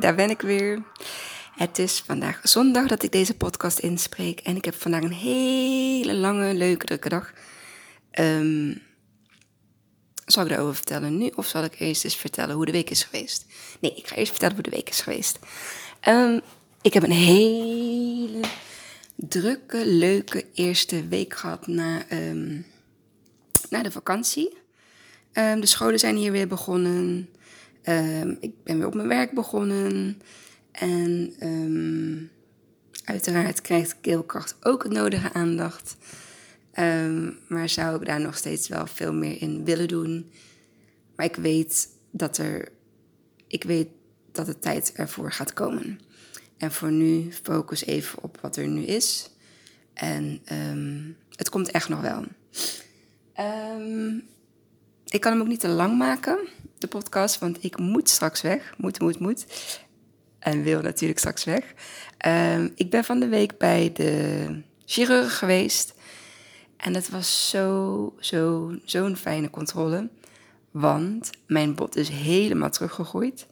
daar ben ik weer. Het is vandaag zondag dat ik deze podcast inspreek en ik heb vandaag een hele lange, leuke, drukke dag. Um, zal ik daarover vertellen nu of zal ik eerst eens vertellen hoe de week is geweest? Nee, ik ga eerst vertellen hoe de week is geweest. Um, ik heb een hele drukke, leuke eerste week gehad na, um, na de vakantie. de scholen zijn hier weer begonnen. Um, ik ben weer op mijn werk begonnen. En um, uiteraard krijgt keelkracht ook het nodige aandacht. Um, maar zou ik daar nog steeds wel veel meer in willen doen. Maar ik weet dat er. Ik weet dat de tijd ervoor gaat komen. En voor nu focus even op wat er nu is. En het komt echt nog wel. Ik kan hem ook niet te lang maken de podcast, want ik moet straks weg. Moet, moet, moet. En wil natuurlijk straks weg. Um, ik ben van de week bij de chirurg geweest. En het was zo, zo, zo'n fijne controle. Want mijn bot is helemaal teruggegroeid.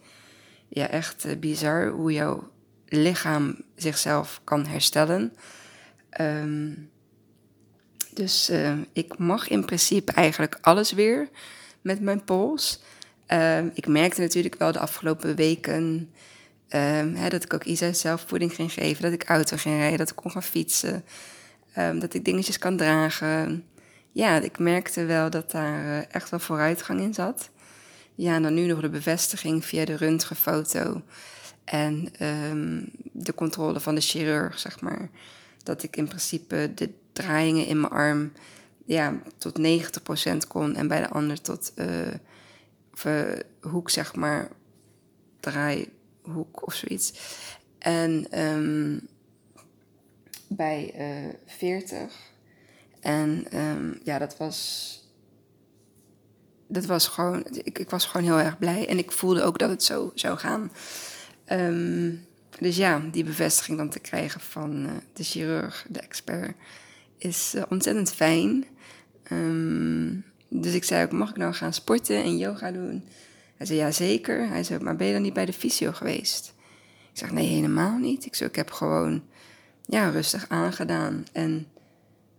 Ja, echt uh, bizar hoe jouw lichaam zichzelf kan herstellen. Um, dus uh, ik mag in principe eigenlijk alles weer met mijn pols. Um, ik merkte natuurlijk wel de afgelopen weken um, hè, dat ik ook Isa zelf voeding ging geven, dat ik auto ging rijden, dat ik kon gaan fietsen, um, dat ik dingetjes kan dragen. Ja, ik merkte wel dat daar uh, echt wel vooruitgang in zat. Ja, en dan nu nog de bevestiging via de röntgenfoto en de controle van de chirurg, zeg maar. Dat ik in principe de draaiingen in mijn arm ja, tot 90% kon en bij de ander tot uh, hoek, zeg maar, draaihoek of zoiets. En um, bij uh, 40. En um, ja, dat was. Dat was gewoon. Ik, ik was gewoon heel erg blij. En ik voelde ook dat het zo zou gaan. Um, dus ja, die bevestiging dan te krijgen van uh, de chirurg, de expert, is ontzettend fijn. Dus ik zei ook, mag ik nou gaan sporten en yoga doen? Hij zei, ja zeker. Hij zei, maar ben je dan niet bij de fysio geweest? Ik zeg, nee, helemaal niet. Ik zei, ik heb gewoon ja, rustig aangedaan en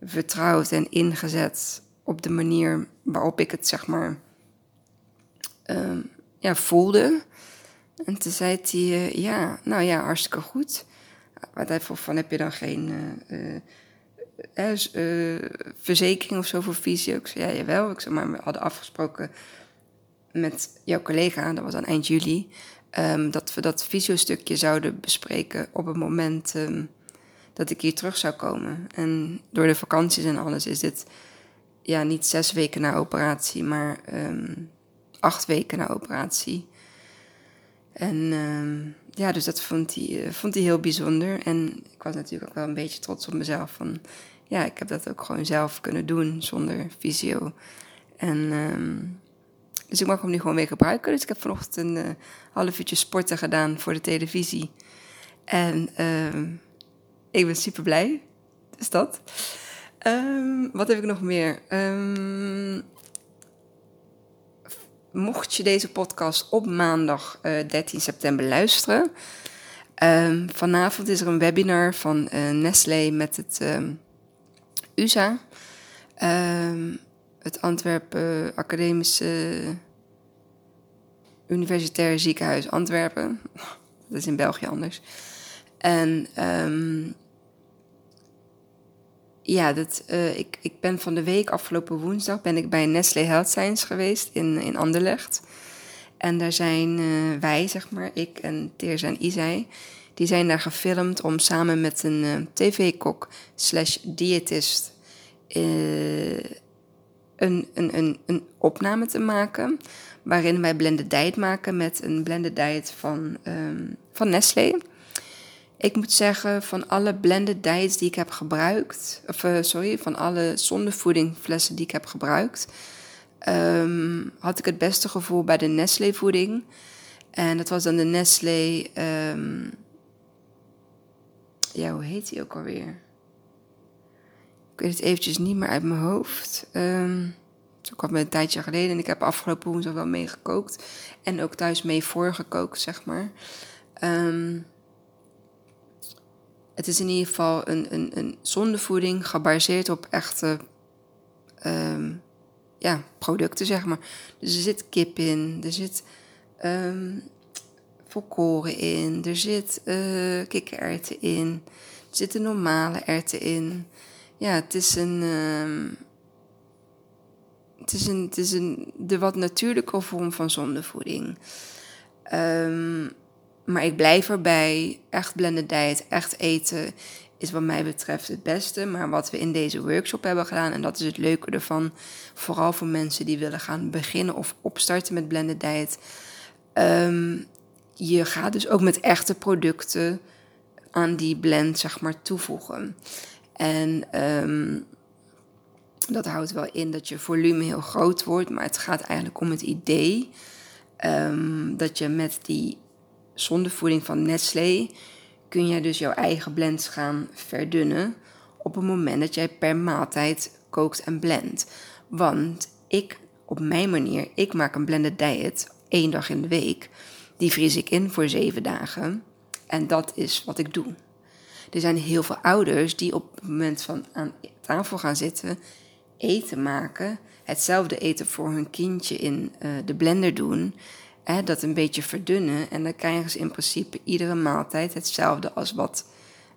vertrouwd en ingezet op de manier waarop ik het, zeg maar, um, ja, voelde. En toen zei hij, uh, ja, nou ja, hartstikke goed. Maar hij vroeg van, heb je dan geen... Uh, uh, uh, verzekering of zo voor fysio. Ik zei, ja, jawel. Ik zei, maar we hadden afgesproken met jouw collega, dat was aan eind juli, um, dat we dat fysio-stukje zouden bespreken op het moment um, dat ik hier terug zou komen. En door de vakanties en alles is dit ja, niet zes weken na operatie, maar um, acht weken na operatie. En ja, dus dat vond hij, uh, vond hij heel bijzonder. En ik was natuurlijk ook wel een beetje trots op mezelf. Van, ja, ik heb dat ook gewoon zelf kunnen doen zonder fysio. En um, dus ik mag hem nu gewoon weer gebruiken. Dus ik heb vanochtend een uh, half uurtje sporten gedaan voor de televisie. En uh, ik ben super blij. Dus dat. Um, wat heb ik nog meer? Um, mocht je deze podcast op maandag uh, eh, 13 september luisteren. Um, vanavond is er een webinar van uh, Nestlé met het USA. het Antwerpen Academische Universitair Ziekenhuis Antwerpen. Dat is in België anders. En um, ja, dat, uh, ik, ik ben van de week, afgelopen woensdag, ben ik bij Nestlé Health Science geweest in, in Anderlecht. En daar zijn uh, wij, zeg maar, ik en Teers en Isai, die zijn daar gefilmd om samen met een uh, tv-kok slash diëtist een, een, een, een opname te maken. Waarin wij blended diet maken met een blended diet van, um, van Nestlé. Ik moet zeggen, van alle blended diets die ik heb gebruikt, of uh, sorry, van alle zondevoedingflessen die ik heb gebruikt, um, had ik het beste gevoel bij de Nestlé voeding. En dat was dan de Nestlé, um, ja, hoe heet die ook alweer? Ik weet het eventjes niet meer uit mijn hoofd. Um, ik kwam een tijdje geleden en ik heb afgelopen woensdag wel mee gekookt. En ook thuis mee voorgekookt, zeg maar. Ehm, het is in ieder geval een, een, een zondevoeding gebaseerd op echte ehm, ja, producten, zeg maar. Dus er zit kip in, er zit um, volkoren in, er zit uh, kikkererwten in, er zitten normale erwten in. Ja, het is een. Um, het is, een, het is een, de wat natuurlijke vorm van zondevoeding. Um, maar ik blijf erbij. Echt blended diet, echt eten is wat mij betreft het beste. Maar wat we in deze workshop hebben gedaan, en dat is het leuke ervan, vooral voor mensen die willen gaan beginnen of opstarten met blended diet. Um, je gaat dus ook met echte producten aan die blend, zeg maar, toevoegen. En um, dat houdt wel in dat je volume heel groot wordt, maar het gaat eigenlijk om het idee um, dat je met die zondevoeding van Nestlé kun je dus jouw eigen blends gaan verdunnen op het moment dat jij per maaltijd kookt en blendt. Want ik, op mijn manier, ik maak een blended diet één dag in de week. Die vries ik in voor zeven dagen. En dat is wat ik doe. Er zijn heel veel ouders die op het moment van aan tafel gaan zitten, eten maken, hetzelfde eten voor hun kindje in uh, de blender doen dat een beetje verdunnen. En dan krijgen ze in principe iedere maaltijd hetzelfde als wat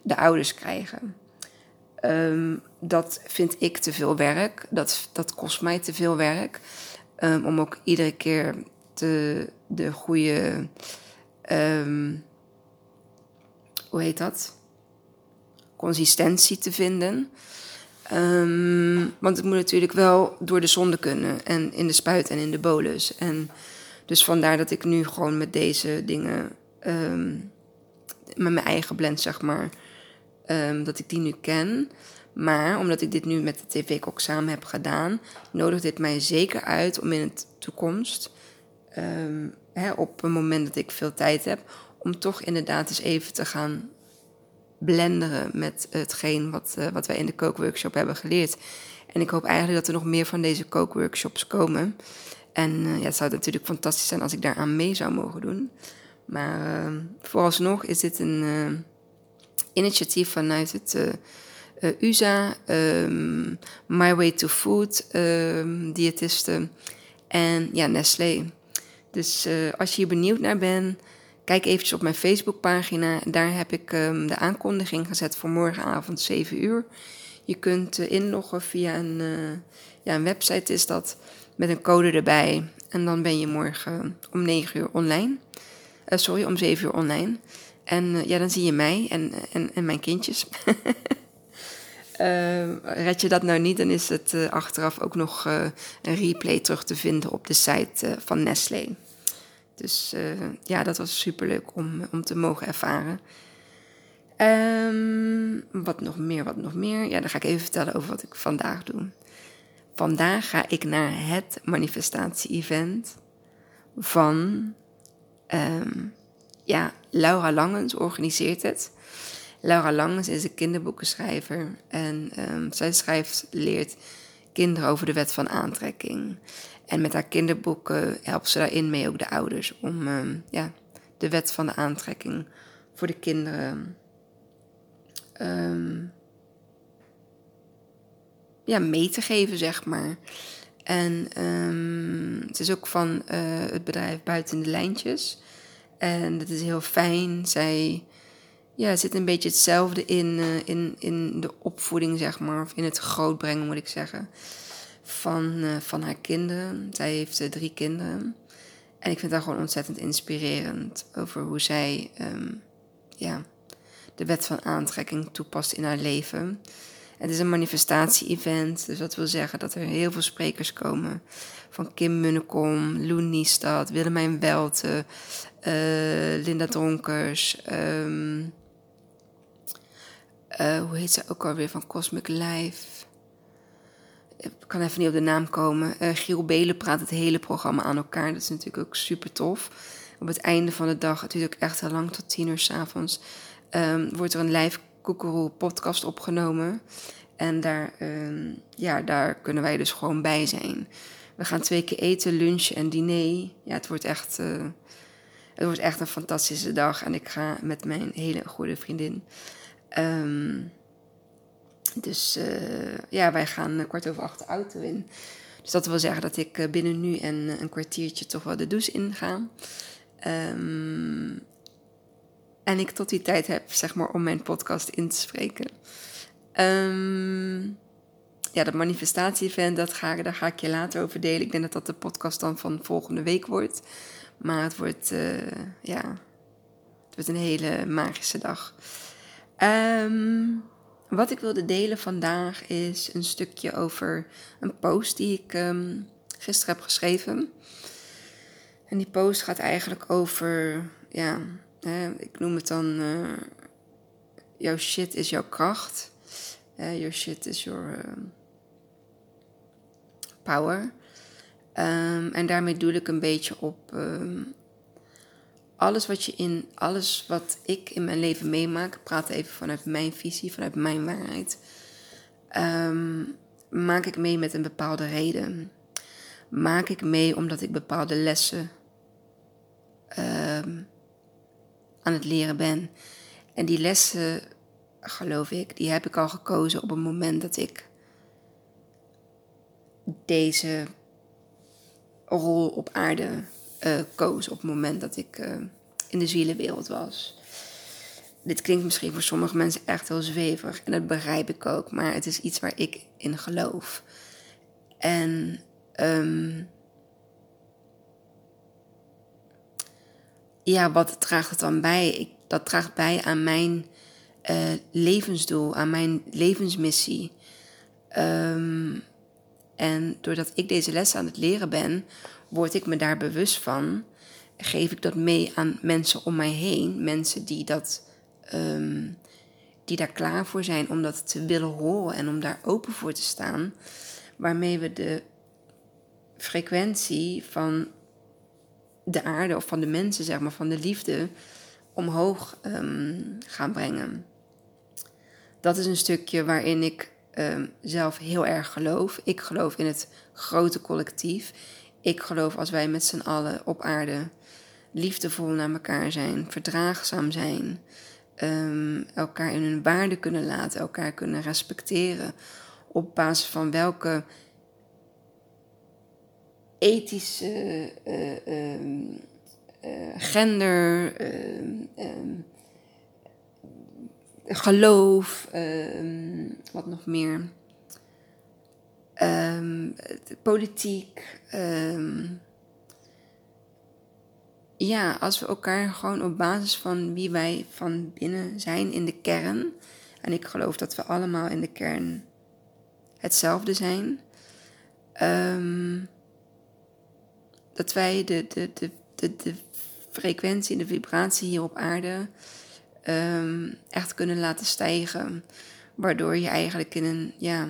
de ouders krijgen. Um, dat vind ik te veel werk. Dat, dat kost mij te veel werk. Um, om ook iedere keer de goede. Um, hoe heet dat? Consistentie te vinden. want het moet natuurlijk wel door de zonde kunnen. En in de spuit en in de bolus. En dus vandaar dat ik nu gewoon met deze dingen, um, met mijn eigen blend zeg maar, um, dat ik die nu ken. Maar omdat ik dit nu met de tv-kok samen heb gedaan, nodigt dit mij zeker uit om in de toekomst, um, hè, op een moment dat ik veel tijd heb, om toch inderdaad eens even te gaan blenderen met hetgeen wat, uh, wat wij in de kookworkshop hebben geleerd. En ik hoop eigenlijk dat er nog meer van deze kookworkshops komen. En uh, ja, het zou natuurlijk fantastisch zijn als ik daaraan mee zou mogen doen. Maar uh, vooralsnog is dit een uh, initiatief vanuit het USA, ehm, My Way to Food, um, diëtisten en ja, Nestlé. Dus als je hier benieuwd naar bent, kijk eventjes op mijn Facebookpagina. Daar heb ik um, de aankondiging gezet voor morgenavond 7 uur. Je kunt inloggen via een, ja, een website is dat met een code erbij. En dan ben je morgen om 9 uur online. Uh, sorry, om 7 uur online. En uh, ja, dan zie je mij en, en, en mijn kindjes. uh, red je dat nou niet, dan is het achteraf ook nog een replay terug te vinden op de site van Nestlé. Dus ja, dat was superleuk om, om te mogen ervaren. Um, wat nog meer, wat nog meer? Ja, dan ga ik even vertellen over wat ik vandaag doe. Vandaag ga ik naar het manifestatie-event van um, ja, Laura Langens organiseert het. Laura Langens is een kinderboekenschrijver en um, zij schrijft, leert kinderen over de wet van aantrekking. En met haar kinderboeken helpt ze daarin mee ook de ouders om um, ja, de wet van de aantrekking voor de kinderen um, ja, mee te geven, zeg maar. En um, het is ook van uh, het bedrijf Buiten de Lijntjes. En dat is heel fijn. Zij ja, zit een beetje hetzelfde in, uh, in, in de opvoeding, zeg maar. Of in het grootbrengen, moet ik zeggen. Van, uh, van haar kinderen. Zij heeft drie kinderen. En ik vind dat gewoon ontzettend inspirerend. Over hoe zij um, ja, de wet van aantrekking toepast in haar leven. Het is een manifestatie-event, dus dat wil zeggen dat er heel veel sprekers komen. Van Kim Munnekom, Loen Niestad, Willemijn Welte, uh, Linda Dronkers. Um, uh, hoe heet ze ook alweer van Cosmic Life? Ik kan even niet op de naam komen. Uh, Giel Belen praat het hele programma aan elkaar. Dat is natuurlijk ook super tof. Op het einde van de dag, het duurt ook echt heel lang, tot tien uur s'avonds, um, wordt er een live Koekeroe podcast opgenomen. En daar, uh, ja, daar kunnen wij dus gewoon bij zijn. We gaan twee keer eten, lunch en diner. Ja, het wordt echt, uh, Het wordt echt een fantastische dag en ik ga met mijn hele goede vriendin. Ehm, dus uh, ja, wij gaan kwart over acht de auto in. Dus dat wil zeggen dat ik binnen nu en een kwartiertje toch wel de douche in ga. Um, en ik tot die tijd heb, zeg maar, om mijn podcast in te spreken. Um, ja, dat manifestatie-event, dat ga, daar ga ik je later over delen. Ik denk dat dat de podcast dan van volgende week wordt. Maar het wordt, uh, ja, het wordt een hele magische dag. Um, wat ik wilde delen vandaag is een stukje over een post die ik um, gisteren heb geschreven. En die post gaat eigenlijk over, ja, ik noem het dan, uh, jouw shit is jouw kracht. Uh, your shit is your uh, power. Um, en daarmee doe ik een beetje op um, alles wat je in, alles wat ik in mijn leven meemaak, ik praat even vanuit mijn visie, vanuit mijn waarheid, um, maak ik mee met een bepaalde reden. Maak ik mee omdat ik bepaalde lessen um, aan het leren ben. En die lessen, geloof ik, die heb ik al gekozen op het moment dat ik deze rol op aarde uh, koos. Op het moment dat ik uh, in de zielenwereld was. Dit klinkt misschien voor sommige mensen echt heel zweverig. En dat begrijp ik ook. Maar het is iets waar ik in geloof. En um, ja, wat draagt het dan bij? Ik, dat draagt bij aan mijn uh, levensdoel, aan mijn levensmissie. Um, en doordat ik deze les aan het leren ben, word ik me daar bewust van. Geef ik dat mee aan mensen om mij heen. Mensen die, dat, um, die daar klaar voor zijn om dat te willen horen en om daar open voor te staan. Waarmee we de frequentie van de aarde of van de mensen, zeg maar, van de liefde, omhoog um, gaan brengen. Dat is een stukje waarin ik um, zelf heel erg geloof. Ik geloof in het grote collectief. Ik geloof als wij met z'n allen op aarde liefdevol naar elkaar zijn, verdraagzaam zijn, um, elkaar in hun waarde kunnen laten, elkaar kunnen respecteren, op basis van welke ethische, uh, um, uh, gender, um, geloof, wat nog meer, politiek. ja, als we elkaar gewoon op basis van wie wij van binnen zijn in de kern. En ik geloof dat we allemaal in de kern hetzelfde zijn. Dat wij de, de, de, de, de frequentie, de vibratie hier op aarde um, echt kunnen laten stijgen. Waardoor je eigenlijk in een, ja,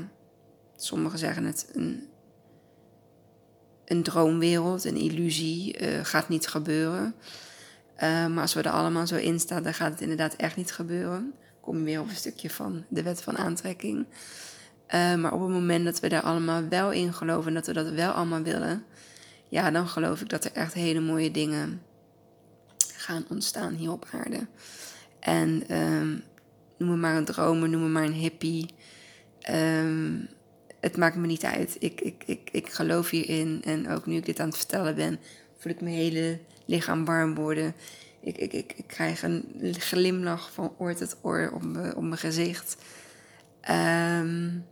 sommigen zeggen het, een, een droomwereld, een illusie, uh, gaat niet gebeuren. Uh, maar als we er allemaal zo in staan, dan gaat het inderdaad echt niet gebeuren. Kom je weer op een stukje van de wet van aantrekking. Uh, maar op het moment dat we daar allemaal wel in geloven en dat we dat wel allemaal willen, ja, dan geloof ik dat er echt hele mooie dingen gaan ontstaan hier op aarde. En um, noem me maar een dromer, noem me maar een hippie. Um, het maakt me niet uit. Ik, ik, ik, ik geloof hierin. En ook nu ik dit aan het vertellen ben, voel ik mijn hele lichaam warm worden. Ik, ik, ik, ik krijg een glimlach van oor tot oor op, me, op mijn gezicht. Um,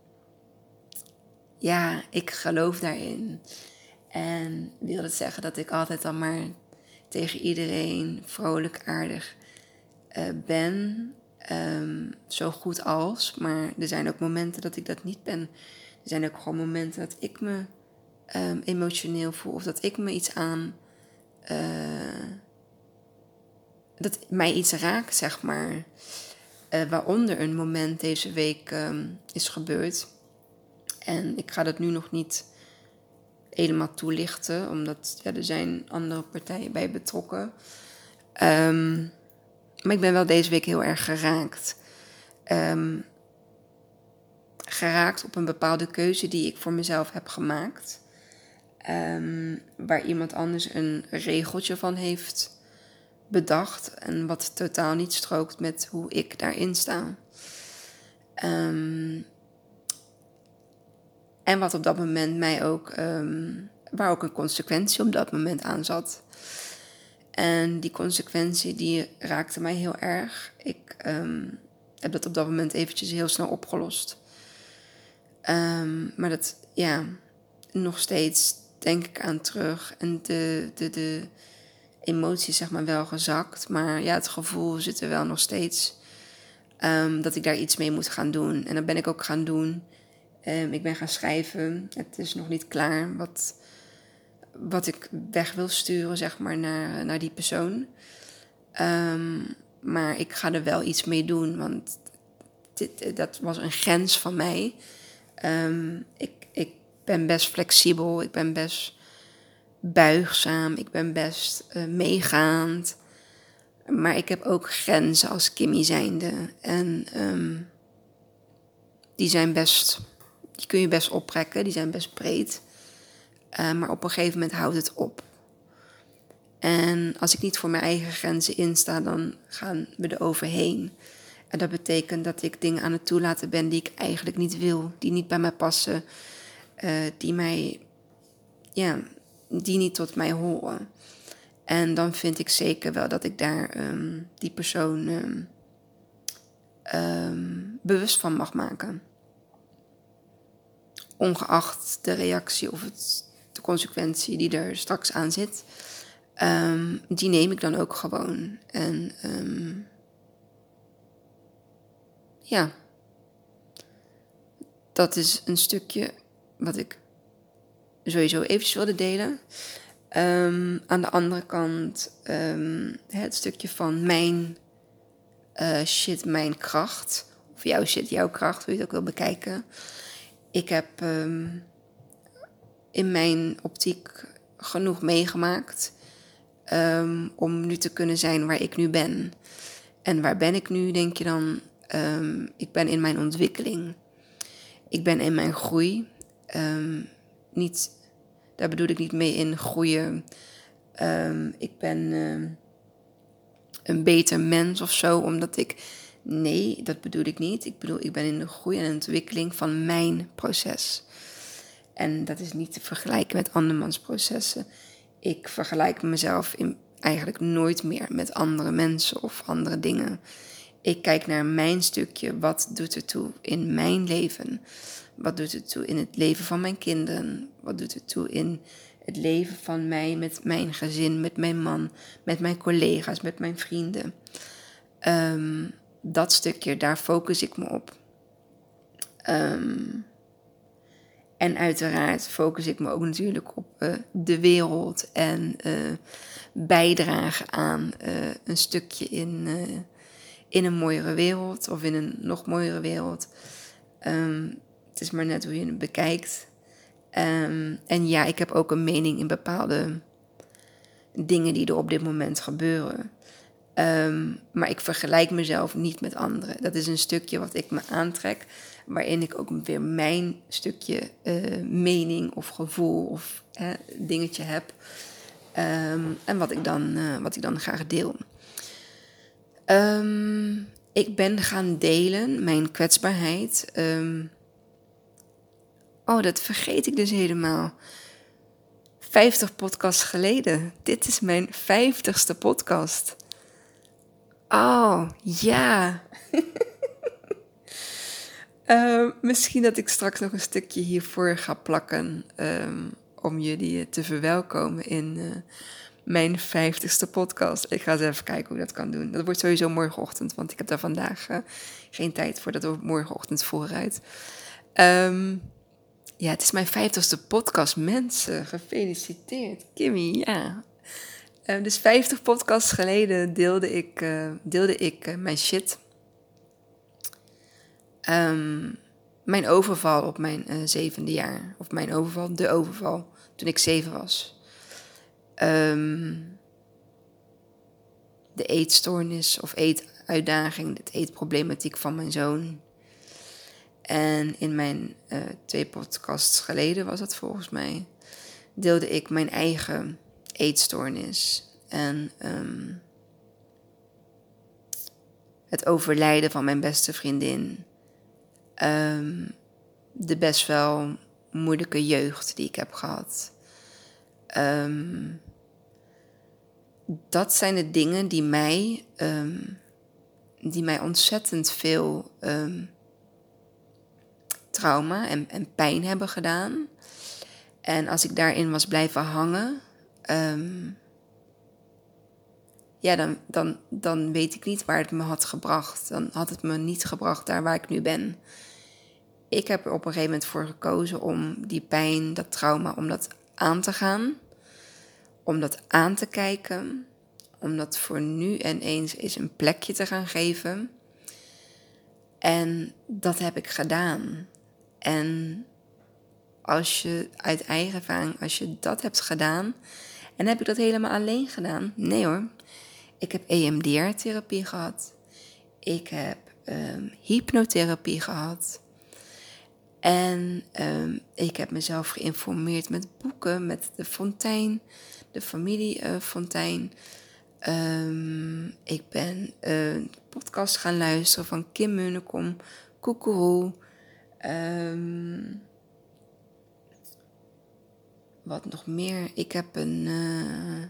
ja, ik geloof daarin. En wil het zeggen dat ik altijd dan maar tegen iedereen vrolijk, aardig uh, ben. Um, zo goed als. Maar er zijn ook momenten dat ik dat niet ben. Er zijn ook gewoon momenten dat ik me um, emotioneel voel. Of dat ik me iets aan. Uh, dat mij iets raakt, zeg maar. Uh, waaronder een moment deze week um, is gebeurd. En ik ga dat nu nog niet helemaal toelichten, omdat ja, er zijn andere partijen bij betrokken. Um, maar ik ben wel deze week heel erg geraakt. Um, geraakt op een bepaalde keuze die ik voor mezelf heb gemaakt. Um, waar iemand anders een regeltje van heeft bedacht en wat totaal niet strookt met hoe ik daarin sta. Ehm, en wat op dat moment mij ook, ehm, waar ook een consequentie op dat moment aan zat. En die consequentie die raakte mij heel erg. Ik ehm, heb dat op dat moment eventjes heel snel opgelost. maar dat, ja, nog steeds denk ik aan terug. En de, de, de emotie zeg maar wel gezakt. Maar ja, het gevoel zit er wel nog steeds. Dat ik daar iets mee moet gaan doen. En dat ben ik ook gaan doen. Um, ik ben gaan schrijven. Het is nog niet klaar wat, wat ik weg wil sturen, zeg maar, naar, naar die persoon. Um, maar ik ga er wel iets mee doen, want dit, dat was een grens van mij. ik, ik ben best flexibel, ik ben best buigzaam, ik ben best uh, meegaand. Maar ik heb ook grenzen als Kimmy zijnde. En die zijn best, die kun je best oprekken, die zijn best breed. Uh, maar op een gegeven moment houdt het op. En als ik niet voor mijn eigen grenzen insta, dan gaan we er overheen. En dat betekent dat ik dingen aan het toelaten ben die ik eigenlijk niet wil, die niet bij mij passen, uh, die mij, ja, die niet tot mij horen. En dan vind ik zeker wel dat ik daar um, die persoon um, um, bewust van mag maken. Ongeacht de reactie of het, de consequentie die er straks aan zit, die neem ik dan ook gewoon. En ja, dat is een stukje wat ik sowieso eventjes wilde delen. Um, aan de andere kant het stukje van mijn uh, shit, mijn kracht. Of jouw shit, jouw kracht, hoe je het ook wil bekijken. Ik heb um, in mijn optiek genoeg meegemaakt om nu te kunnen zijn waar ik nu ben. En waar ben ik nu, denk je dan? ik ben in mijn ontwikkeling. Ik ben in mijn groei. niet daar bedoel ik niet mee in groeien. Ik ben een beter mens of zo, omdat ik. Nee, dat bedoel ik niet. Ik bedoel, ik ben in de groei en ontwikkeling van mijn proces. En dat is niet te vergelijken met andermans processen. Ik vergelijk mezelf eigenlijk nooit meer met andere mensen of andere dingen. Ik kijk naar mijn stukje. Wat doet er toe in mijn leven? Wat doet het toe in het leven van mijn kinderen? Wat doet het toe in het leven van mij met mijn gezin, met mijn man, met mijn collega's, met mijn vrienden? Ehm, dat stukje, daar focus ik me op. Ehm, en uiteraard focus ik me ook natuurlijk op uh, de wereld en uh, bijdragen aan uh, een stukje in, in een mooiere wereld of in een nog mooiere wereld. Um, het is maar net hoe je het bekijkt. Um, en ja, ik heb ook een mening in bepaalde dingen die er op dit moment gebeuren. Um, maar ik vergelijk mezelf niet met anderen. Dat is een stukje wat ik me aantrek, waarin ik ook weer mijn stukje uh, mening of gevoel of dingetje heb. Um, en wat ik dan, uh, wat ik dan graag deel. ik ben gaan delen mijn kwetsbaarheid. Oh, dat vergeet ik dus helemaal. 50 podcasts geleden. Dit is mijn 50ste podcast. Oh, ja. uh, misschien dat ik straks nog een stukje hiervoor ga plakken. Um, om jullie te verwelkomen in uh, mijn 50ste podcast. Ik ga eens even kijken hoe dat kan doen. Dat wordt sowieso morgenochtend, want ik heb daar vandaag uh, geen tijd voor. Dat wordt morgenochtend vooruit. Um, ja, het is mijn vijftigste podcast. Mensen, gefeliciteerd. Kimmy, ja. Uh, dus 50 podcasts geleden deelde ik, uh, deelde ik uh, mijn shit. Um, mijn overval op mijn zevende jaar. Of mijn overval, de overval, toen ik zeven was. Um, de eetstoornis of eetuitdaging, de eetproblematiek van mijn zoon. En in mijn twee podcasts geleden was dat volgens mij, deelde ik mijn eigen eetstoornis. En um, het overlijden van mijn beste vriendin. Ehm, de best wel moeilijke jeugd die ik heb gehad. Ehm, dat zijn de dingen die mij, ehm, die mij ontzettend veel trauma en, en, pijn hebben gedaan. En als ik daarin was blijven hangen, ja, dan, dan, dan weet ik niet waar het me had gebracht. Dan had het me niet gebracht daar waar ik nu ben. Ik heb er op een gegeven moment voor gekozen om die pijn, dat trauma, om dat aan te gaan. Om dat aan te kijken. Om dat voor nu en eens eens een plekje te gaan geven. En dat heb ik gedaan. En als je uit eigen ervaring, als je dat hebt gedaan. En heb ik dat helemaal alleen gedaan? Nee hoor. Ik heb EMDR-therapie gehad. Ik heb um, hypnotherapie gehad. En um, ik heb mezelf geïnformeerd met boeken, met de Fontein, de familie uh, Fontein. Um, ik ben een podcast gaan luisteren van Kim Munnekom, Koekeroe. Wat nog meer? Ik heb een. Uh,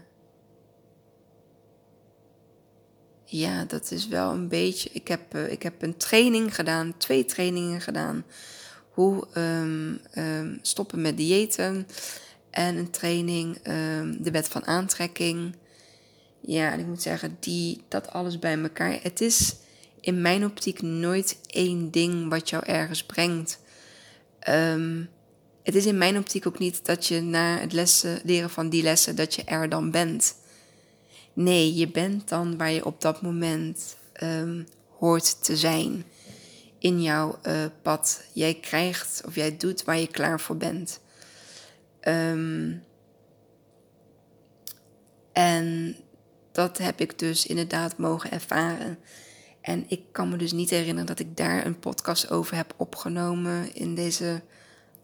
ja, dat is wel een beetje. Ik heb, uh, ik heb een training gedaan, twee trainingen gedaan. Hoe um, um, stoppen met diëten. En een training, um, de wet van aantrekking. Ja, en ik moet zeggen, die, dat alles bij elkaar. Het is in mijn optiek nooit één ding wat jou ergens brengt. Het is in mijn optiek ook niet dat je na het lessen, leren van die lessen, dat je er dan bent. Nee, je bent dan waar je op dat moment um, hoort te zijn in jouw uh, pad. Jij krijgt of jij doet waar je klaar voor bent. Um, en dat heb ik dus inderdaad mogen ervaren. En ik kan me dus niet herinneren dat ik daar een podcast over heb opgenomen in deze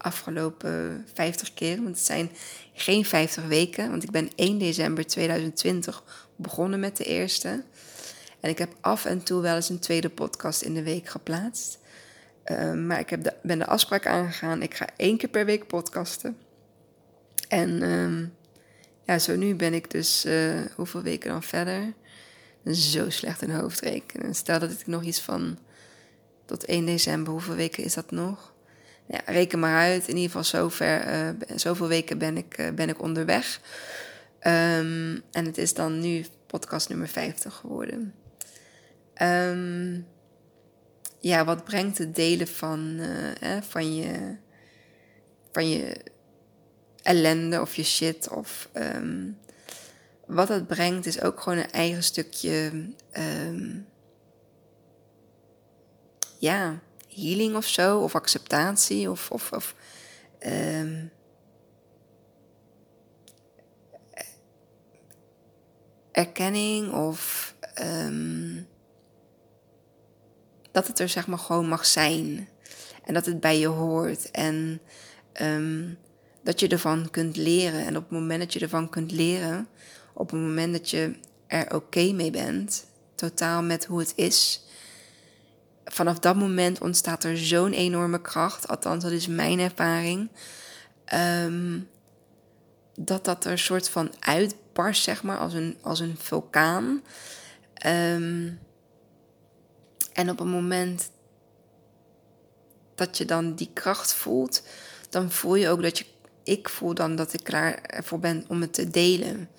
afgelopen 50 keer. Want het zijn geen 50 weken, want ik ben 1 december 2020 begonnen met de eerste. En ik heb af en toe wel eens een tweede podcast in de week geplaatst. Ehm, maar ik heb de, ben de afspraak aangegaan. Ik ga één keer per week podcasten. En ehm, ja, zo nu ben ik dus uh, hoeveel weken dan verder? Zo slecht in hoofdrekenen. Stel dat ik nog iets van tot 1 december, hoeveel weken is dat nog? Ja, reken maar uit. In ieder geval zover, uh, zoveel weken ben ik, uh, ben ik onderweg. Um, en het is dan nu podcast nummer 50 geworden. Um, ja, wat brengt het delen van, uh, van, je, van je ellende of je shit? Of um, wat het brengt is ook gewoon een eigen stukje. Ja, healing of zo, of acceptatie, of, of, of um, erkenning, of um, dat het er zeg maar gewoon mag zijn. En dat het bij je hoort. En um, dat je ervan kunt leren. En op het moment dat je ervan kunt leren, op het moment dat je er oké mee bent, totaal met hoe het is, vanaf dat moment ontstaat er zo'n enorme kracht, althans dat is mijn ervaring, um, dat dat er een soort van uitbarst, zeg maar, als een, als een vulkaan. Um, en op het moment dat je dan die kracht voelt, dan voel je ook dat je, ik voel dan dat ik klaar ervoor ben om het te delen.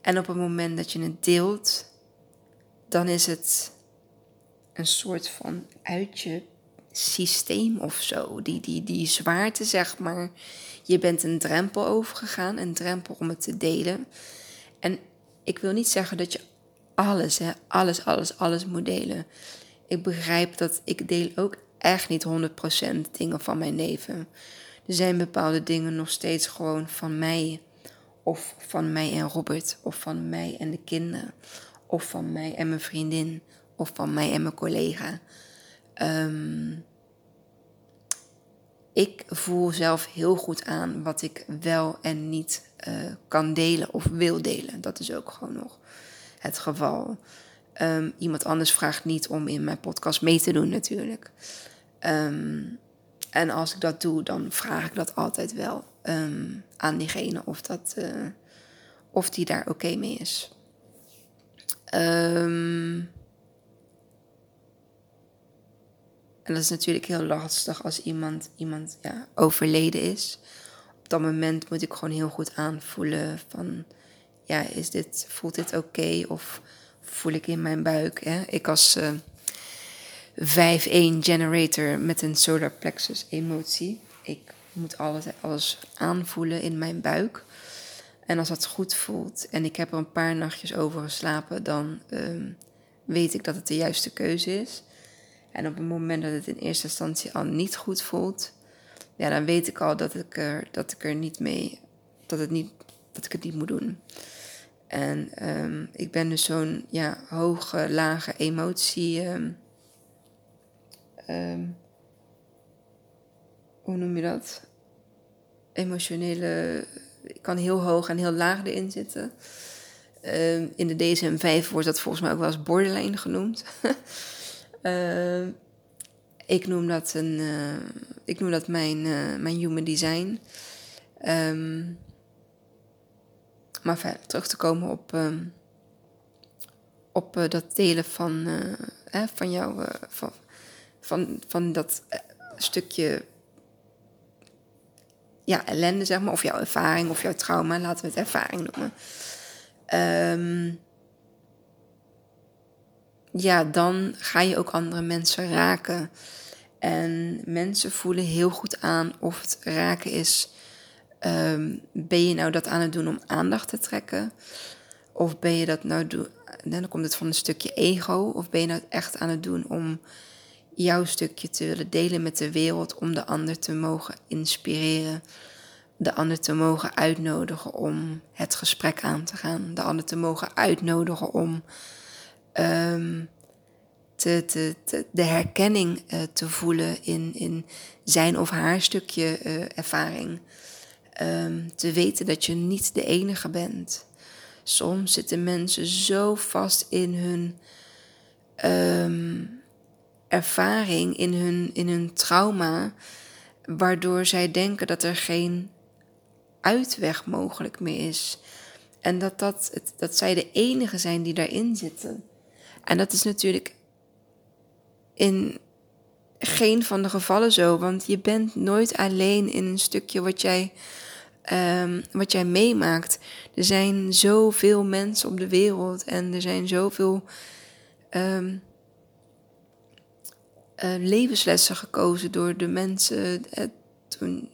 En op het moment dat je het deelt, dan is het een soort van uit je systeem of zo. Die, die, die zwaarte, zeg maar. Je bent een drempel overgegaan, een drempel om het te delen. En ik wil niet zeggen dat je alles, hè, alles, alles, alles moet delen. Ik begrijp dat ik deel ook echt niet 100% dingen van mijn leven. Er zijn bepaalde dingen nog steeds gewoon van mij. Of van mij en Robert. Of van mij en de kinderen. Of van mij en mijn vriendin of van mij en mijn collega. Um, ik voel zelf heel goed aan wat ik wel en niet uh, kan delen of wil delen. Dat is ook gewoon nog het geval. Ehm, iemand anders vraagt niet om in mijn podcast mee te doen natuurlijk. Ehm, en als ik dat doe, dan vraag ik dat altijd wel ehm, aan diegene of, dat, uh, of die daar oké mee is. En dat is natuurlijk heel lastig als iemand, iemand ja, overleden is. Op dat moment moet ik gewoon heel goed aanvoelen van... Ja, is dit, voelt dit oké of voel ik in mijn buik? Hè? Ik als... Uh, 5-1 generator met een solar plexus emotie. Ik moet alles, alles aanvoelen in mijn buik. En als dat goed voelt en ik heb er een paar nachtjes over geslapen, dan um, weet ik dat het de juiste keuze is. En op het moment dat het in eerste instantie al niet goed voelt, ja, dan weet ik al dat ik er, dat ik er niet mee, dat, het niet, dat ik het niet moet doen. En um, ik ben dus zo'n ja, hoge, lage emotie. Um, um, hoe noem je dat? Emotionele. Ik kan heel hoog en heel laag erin zitten. In de DSM-5 wordt dat volgens mij ook wel eens borderline genoemd. uh, ik noem dat, een, uh, ik noem dat mijn, uh, mijn human design. Um, maar verder terug te komen op, op dat delen van, van jouw. van, van, van dat eh, stukje ja, ellende, zeg maar, of jouw ervaring of jouw trauma, laten we het ervaring noemen. Um, ja, dan ga je ook andere mensen raken. En mensen voelen heel goed aan of het raken is. Um, ben je nou dat aan het doen om aandacht te trekken? Of ben je dat nou doen, dan komt het van een stukje ego, of ben je nou echt aan het doen om jouw stukje te willen delen met de wereld om de ander te mogen inspireren, de ander te mogen uitnodigen om het gesprek aan te gaan, de ander te mogen uitnodigen om um, te, de herkenning uh, te voelen in, in zijn of haar stukje uh, ervaring. Um, te weten dat je niet de enige bent. Soms zitten mensen zo vast in hun um, ervaring, in hun, in hun trauma, waardoor zij denken dat er geen uitweg mogelijk meer is. En dat, dat, dat zij de enige zijn die daarin zitten. En dat is natuurlijk in geen van de gevallen zo, want je bent nooit alleen in een stukje wat jij, um, wat jij meemaakt. Er zijn zoveel mensen op de wereld en er zijn zoveel um, uh, levenslessen gekozen door de mensen. Uh, toen,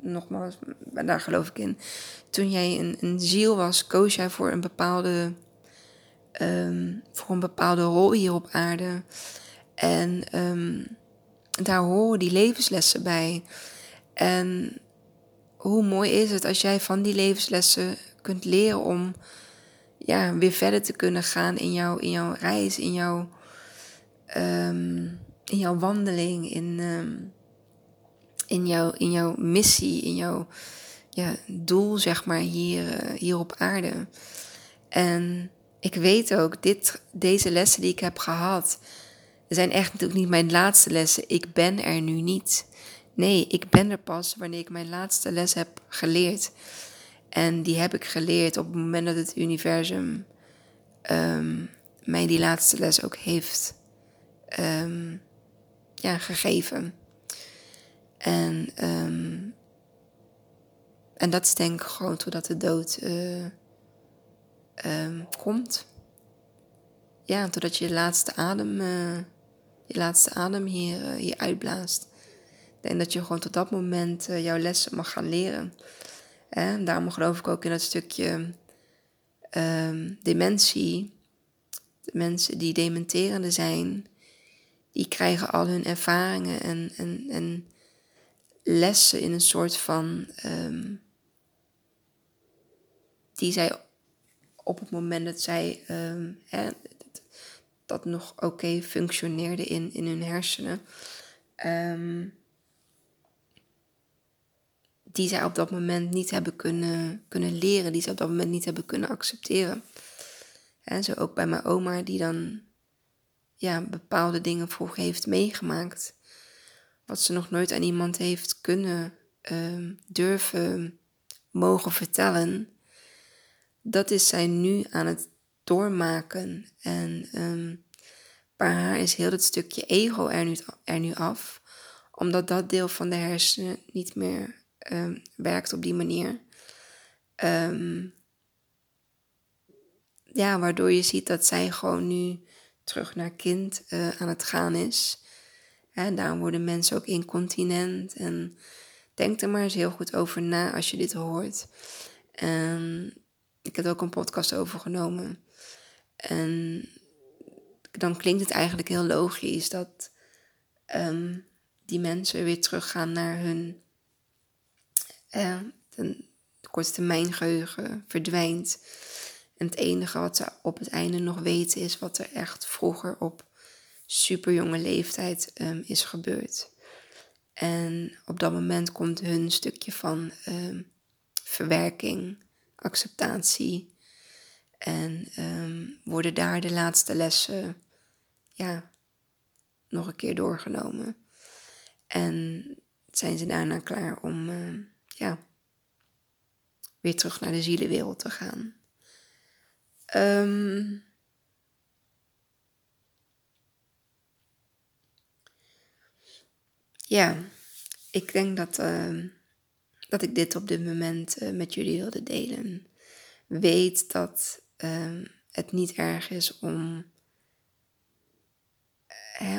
nogmaals, daar geloof ik in. Toen jij een, een ziel was, koos jij voor een bepaalde, um, voor een bepaalde rol hier op aarde. En um, daar horen die levenslessen bij. En hoe mooi is het als jij van die levenslessen kunt leren om ja, weer verder te kunnen gaan in, jouw in jouw reis, in jouw. Um, in jouw wandeling, in, in, jouw, in jouw missie, in jouw ja, doel, zeg maar, hier, uh, hier op aarde. En ik weet ook, dit, deze lessen die ik heb gehad, zijn echt natuurlijk niet mijn laatste lessen. Ik ben er nu niet. Nee, ik ben er pas wanneer ik mijn laatste les heb geleerd. En die heb ik geleerd op het moment dat het universum um, mij die laatste les ook heeft um, ja, gegeven. En, um, en dat is denk ik gewoon totdat de dood uh, um, komt. Ja, totdat je laatste adem, uh, je laatste adem hier, uh, hier uitblaast. En dat je gewoon tot dat moment jouw lessen mag gaan leren. En daarom geloof ik ook in dat stukje um, dementie. De mensen die dementerende zijn, die krijgen al hun ervaringen en, en, en lessen in een soort van. Um, die zij op het moment dat zij hè, dat, nog oké functioneerde in, in hun hersenen. Um, die zij op dat moment niet hebben kunnen, kunnen leren, die zij op dat moment niet hebben kunnen accepteren. En zo ook bij mijn oma, die dan ja, bepaalde dingen vroeger heeft meegemaakt. Wat ze nog nooit aan iemand heeft kunnen uh, durven mogen vertellen. Dat is zij nu aan het doormaken. En um, bij haar is heel het stukje ego er nu, er nu af. Omdat dat deel van de hersenen niet meer um, werkt op die manier. Um, ja, waardoor je ziet dat zij gewoon nu terug naar kind uh, aan het gaan is. En daarom worden mensen ook incontinent. En denk er maar eens heel goed over na als je dit hoort. En ik heb er ook een podcast over genomen. En dan klinkt het eigenlijk heel logisch dat um, die mensen weer teruggaan naar hun uh, korte termijn geheugen verdwijnt. En het enige wat ze op het einde nog weten is wat er echt vroeger op superjonge leeftijd um, is gebeurd. En op dat moment komt hun stukje van um, verwerking, acceptatie. En um, worden daar de laatste lessen ja, nog een keer doorgenomen. En zijn ze daarna klaar om uh, ja, weer terug naar de zielenwereld te gaan. Um, ja, ik denk dat, dat ik dit op dit moment uh, met jullie wilde delen. Weet dat uh, het niet erg is om,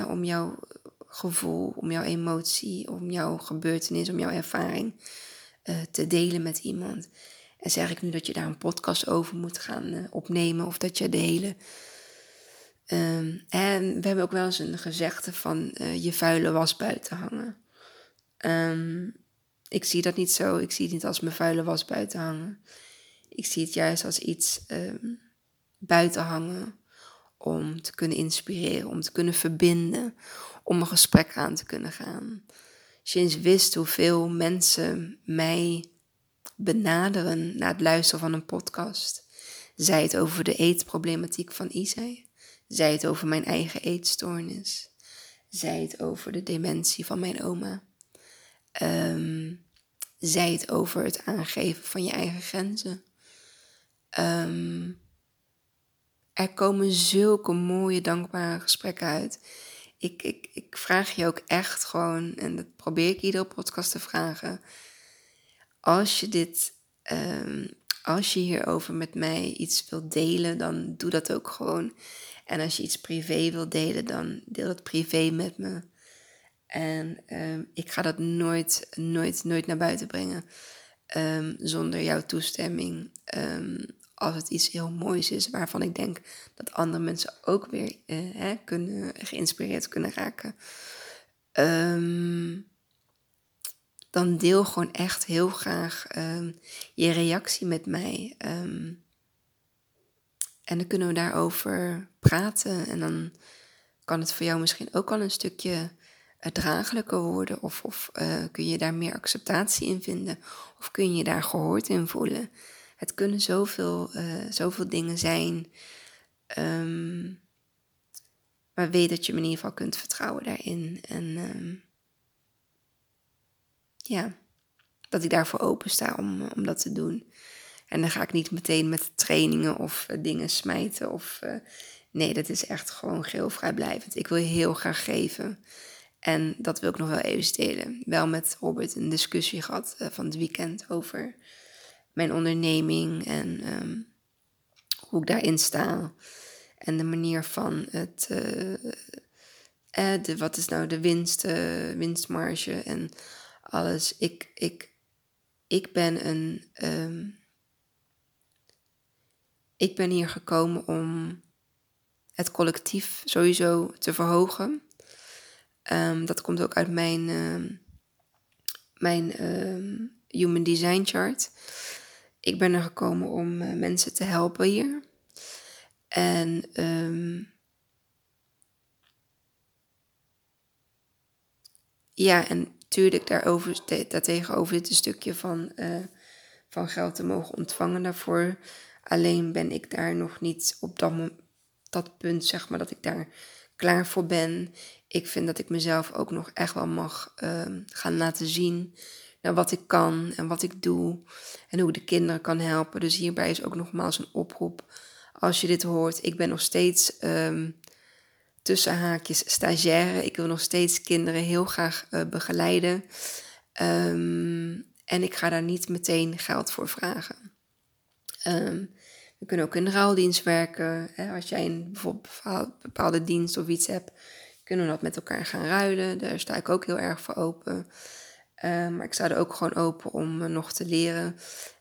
om jouw gevoel, om jouw emotie, om jouw gebeurtenis, om jouw ervaring uh, te delen met iemand. En zeg ik nu dat je daar een podcast over moet gaan uh, opnemen of dat je de hele. Um, en we hebben ook wel eens een gezegde van je vuile was buiten hangen. Um, ik zie dat niet zo. Ik zie het niet als mijn vuile was buiten hangen. Ik zie het juist als iets um, buiten hangen om te kunnen inspireren, om te kunnen verbinden, om een gesprek aan te kunnen gaan. Als wist hoeveel mensen mij benaderen na het luisteren van een podcast. Zij het over de eetproblematiek van Isai. Zij het over mijn eigen eetstoornis. Zij het over de dementie van mijn oma. Um, zij het over het aangeven van je eigen grenzen. Um, er komen zulke mooie, dankbare gesprekken uit. Ik, ik, ik vraag je ook echt gewoon, en dat probeer ik iedere podcast te vragen als je dit, um, als je hierover met mij iets wilt delen, dan doe dat ook gewoon. En als je iets privé wilt delen, dan deel dat privé met me. En um, ik ga dat nooit, nooit, nooit naar buiten brengen um, zonder jouw toestemming. als het iets heel moois is waarvan ik denk dat andere mensen ook weer uh, hè, kunnen, geïnspireerd kunnen raken. Dan deel gewoon echt heel graag je reactie met mij. En dan kunnen we daarover praten. En dan kan het voor jou misschien ook al een stukje draaglijker worden. Of, of uh, kun je daar meer acceptatie in vinden. Of kun je daar gehoord in voelen. Het kunnen zoveel, uh, zoveel dingen zijn. Um, maar weet dat je me in ieder geval kunt vertrouwen daarin. En ja, dat ik daarvoor open sta om, om dat te doen. En dan ga ik niet meteen met trainingen of dingen smijten. Of, nee, dat is echt gewoon geheel vrijblijvend. Ik wil heel graag geven. En dat wil ik nog wel even delen. Wel met Robert een discussie gehad uh, van het weekend over mijn onderneming en um, hoe ik daarin sta. En de manier van het. de, wat is nou de winst, winstmarge en alles. Ik, ik, ik ben een. Um, ik ben hier gekomen om het collectief sowieso te verhogen. Um, dat komt ook uit mijn, um, mijn Human Design Chart. Ik ben er gekomen om uh, mensen te helpen hier. En ja, en tuurlijk daarover, daartegenover zit een stukje van, uh, van geld te mogen ontvangen daarvoor. Alleen ben ik daar nog niet op dat, dat punt, zeg maar, dat ik daar klaar voor ben. Ik vind dat ik mezelf ook nog echt wel mag ehm, gaan laten zien naar wat ik kan en wat ik doe en hoe ik de kinderen kan helpen. Dus hierbij is ook nogmaals een oproep. Als je dit hoort, ik ben nog steeds um, tussen haakjes stagiaire. Ik wil nog steeds kinderen heel graag uh, begeleiden. Um, en ik ga daar niet meteen geld voor vragen. We kunnen ook in de ruildienst werken. Hè? Als jij een bijvoorbeeld bepaalde dienst of iets hebt, kunnen we dat met elkaar gaan ruilen. Daar sta ik ook heel erg voor open. Um, maar ik sta er ook gewoon open om uh, nog te leren.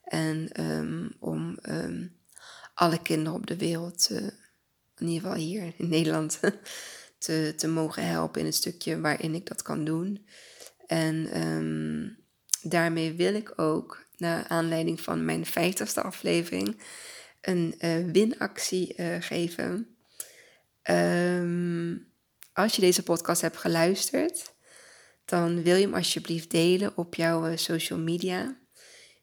En um, om um, alle kinderen op de wereld, uh, in ieder geval hier in Nederland, te, te mogen helpen in het stukje waarin ik dat kan doen. En daarmee wil ik ook, naar aanleiding van mijn vijftigste aflevering, een uh, winactie geven. Als je deze podcast hebt geluisterd, dan wil je hem alsjeblieft delen op jouw uh, social media.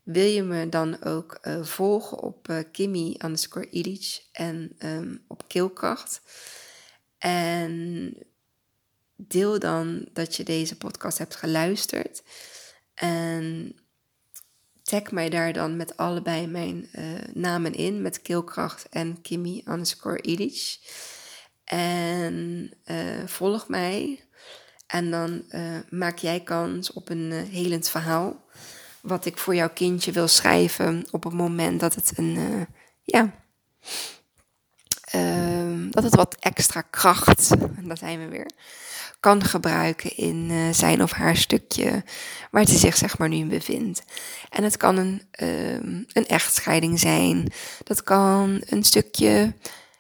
Wil je me dan ook volgen op Kimmy underscore Illich en um, op Keelkracht. En deel dan dat je deze podcast hebt geluisterd. En tag mij daar dan met allebei mijn uh, namen in, met Keelkracht en Kimmy underscore Illich. En uh, volg mij. En dan uh, maak jij kans op een helend verhaal. Wat ik voor jouw kindje wil schrijven op het moment dat het een, ja, ehm, dat het wat extra kracht, en daar zijn we weer, kan gebruiken in uh, zijn of haar stukje waar hij zich zeg maar nu in bevindt. En het kan een, um, een echtscheiding zijn, dat kan een stukje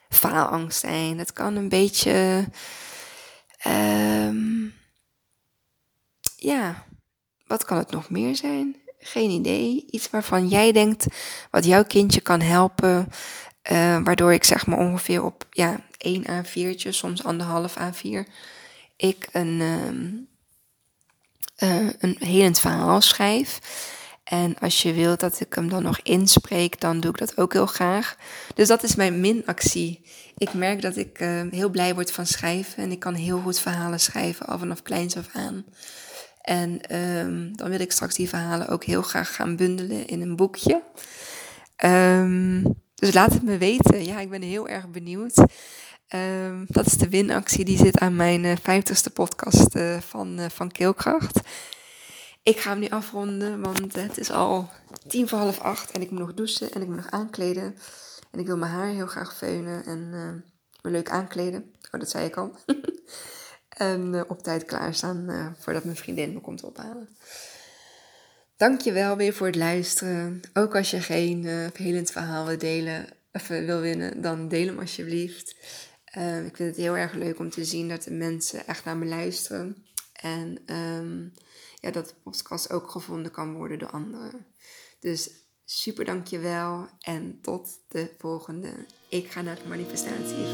faalangst zijn, dat kan een beetje, um, ja, wat kan het nog meer zijn? Geen idee. Iets waarvan jij denkt wat jouw kindje kan helpen. Uh, waardoor ik zeg maar ongeveer op ja, 1 A4'tje, soms anderhalf A4 ik een, um, een helend verhaal schrijf. En als je wilt dat ik hem dan nog inspreek, dan doe ik dat ook heel graag. Dus dat is mijn minactie. Ik merk dat ik uh, heel blij word van schrijven. En ik kan heel goed verhalen schrijven, al vanaf kleins af aan. En um, dan wil ik straks die verhalen ook heel graag gaan bundelen in een boekje. Um, dus laat het me weten. Ja, ik ben heel erg benieuwd. Um, dat is de winactie, die zit aan mijn uh, vijftigste podcast uh, van, van Keelkracht. Ik ga hem nu afronden, want het is al tien voor half acht en ik moet nog douchen en ik moet nog aankleden. En ik wil mijn haar heel graag veunen en me leuk aankleden. Oh, dat zei ik al. en op tijd klaarstaan voordat mijn vriendin me komt ophalen. Dankjewel weer voor het luisteren. Ook als je geen verhelend verhaal wil delen of wil winnen, dan deel hem alsjeblieft. Uh, ik vind het heel erg leuk om te zien dat de mensen echt naar me luisteren. En um, ja, dat de podcast ook gevonden kan worden door anderen. Dus super dankjewel en tot de volgende. Ik ga naar de manifestatie